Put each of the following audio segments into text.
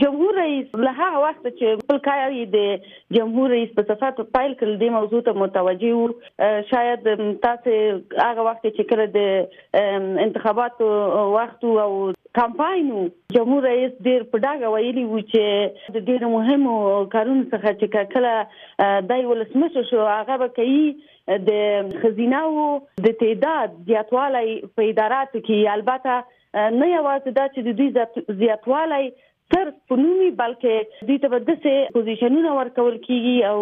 جمهور رئیس له هغه وخت چې خپل کار یې د جمهور رئیس په صفت پیل کړل د موضوع ته متوجه وو شاید تاسو هغه وخت چې کله د انتخاباتو وخت او کمپاین جمهور رئیس ډیر په ډاګه ویلي وو چې د ډیر مهمو کارونو څخه چې کله دای ولسمشر شو هغه به کوي د خزینه او د تعداد زیاتوالی په ادارات کې البته نه یوازې دا چې د دوی زیاتوالی تر پنومي بلکې دوی ته به دسه پوزیشنونه ورکول کیږي او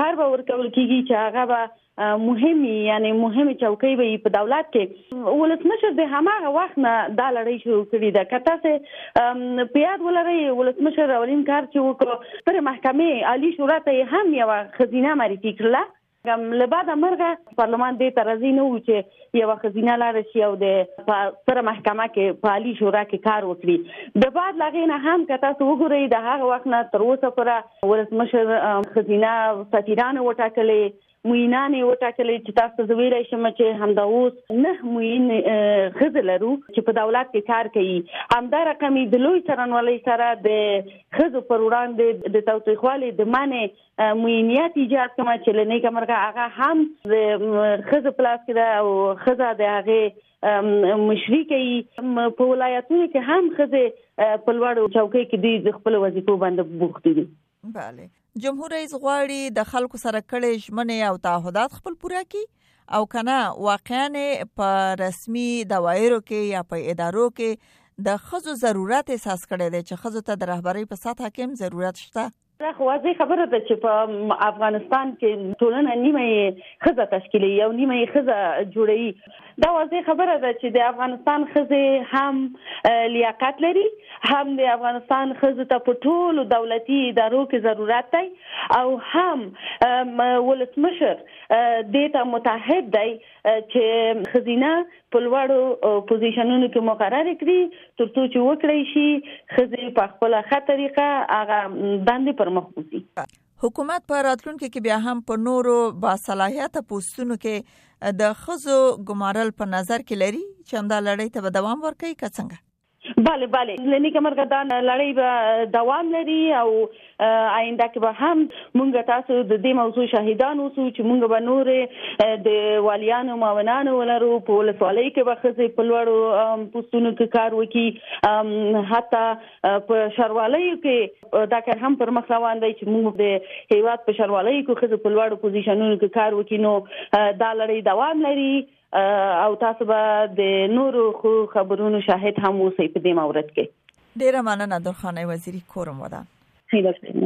کار به ورکول کیږي چې هغه به مهمي یعنی مهمه چوکۍ وي په دولت کې ولسمشر د هماغه وخت نه دا لړۍ شروع کړې ده کته سه په یاد ولري ولسمشر اولین کار چې وکړو پر محکمه عالی شورا ته هم یو خزینه معرفي کړله له بده مرغه پارلمان دې ته راضي نه و چې یو خزینه لار شي او د ستر محکمه کې په عالی شورا کې کار وکړي د بعد لغینه هم که تاسو وګورئ د هغه وخت نه تر اوسه پر ولسمشر خزینه سفیران وټاکلې موینان یې وټاکلې چې تاسو زه ویلای شم چې همدا اوس نه موین خزه لرو چې په دولت کې کار کوي همدا رقمي د لوی څرنولۍ سره د خزو پر وړاندې د توتیخوالي د منې مینیت ایجاد کوم چې لنی کمرګه هغه هم خزه پلاس کې ده او خزه د هغه مشري کوي په ولایتونو کې هم خزه په لوړو چوکۍ کې دي د خپل وظیفو باندې بوخت دي bale جمهور رئیس غواړي د خلکو سره کړي ژمنې او تعهدات خپل پوره کړي او کنه واقعا په رسمي دوایرو کې یا په ادارو کې د خزو ضرورت احساس کړي چې خزو ته د رهبرۍ په سطح کې ضرورت شته دا خو واضح خبره ده چې په افغانستان کې ټولنه نیمه یې خزه تشکیلي او نیمه یې خزه جوړي دا واضح خبره ده چې د افغانستان خزه هم لیاقت لري هم د افغانستان خزه ته په ټولو دولتي ادارو کې ضرورت دی او هم ولسمشر دې ته متحد دی چې خزینه په لوړو پوزیشنونو کې مقرر کړي ترڅو چې وکړي شي خزې په خپل ښه طریقه هغه باندې پر مخ وځي حکومت په راتلونکو کې بیا هم په نورو با صلاحیت پوسټونو کې د خزو ګمارل په نظر کې لري چې همدا لړۍ ته به دوام ورکړي که څنګه بله بله له نیکه مرګه دا لړۍ به دوام لري او آینده کې به هم مونږ تاسو د دې موضوع شاهدان اوسو چې مونږ به نور د والیانو معاونانو ولرو په ولسوالۍ کې به خزه په لوړو پوسټونو کې کار وکړي حتی په شروالۍ کې دا کار هم پر مخ روان دی چې مونږ د هیواد په شروالۍ کې خزه په لوړو پوزیشنونو کې کار وکړو دا لړۍ دوام لري او تاسو به د نورو خو خبرونو شاهد هم اوسئ په دې مورد کې ډیره مننه درخانه وزیری کورم ودان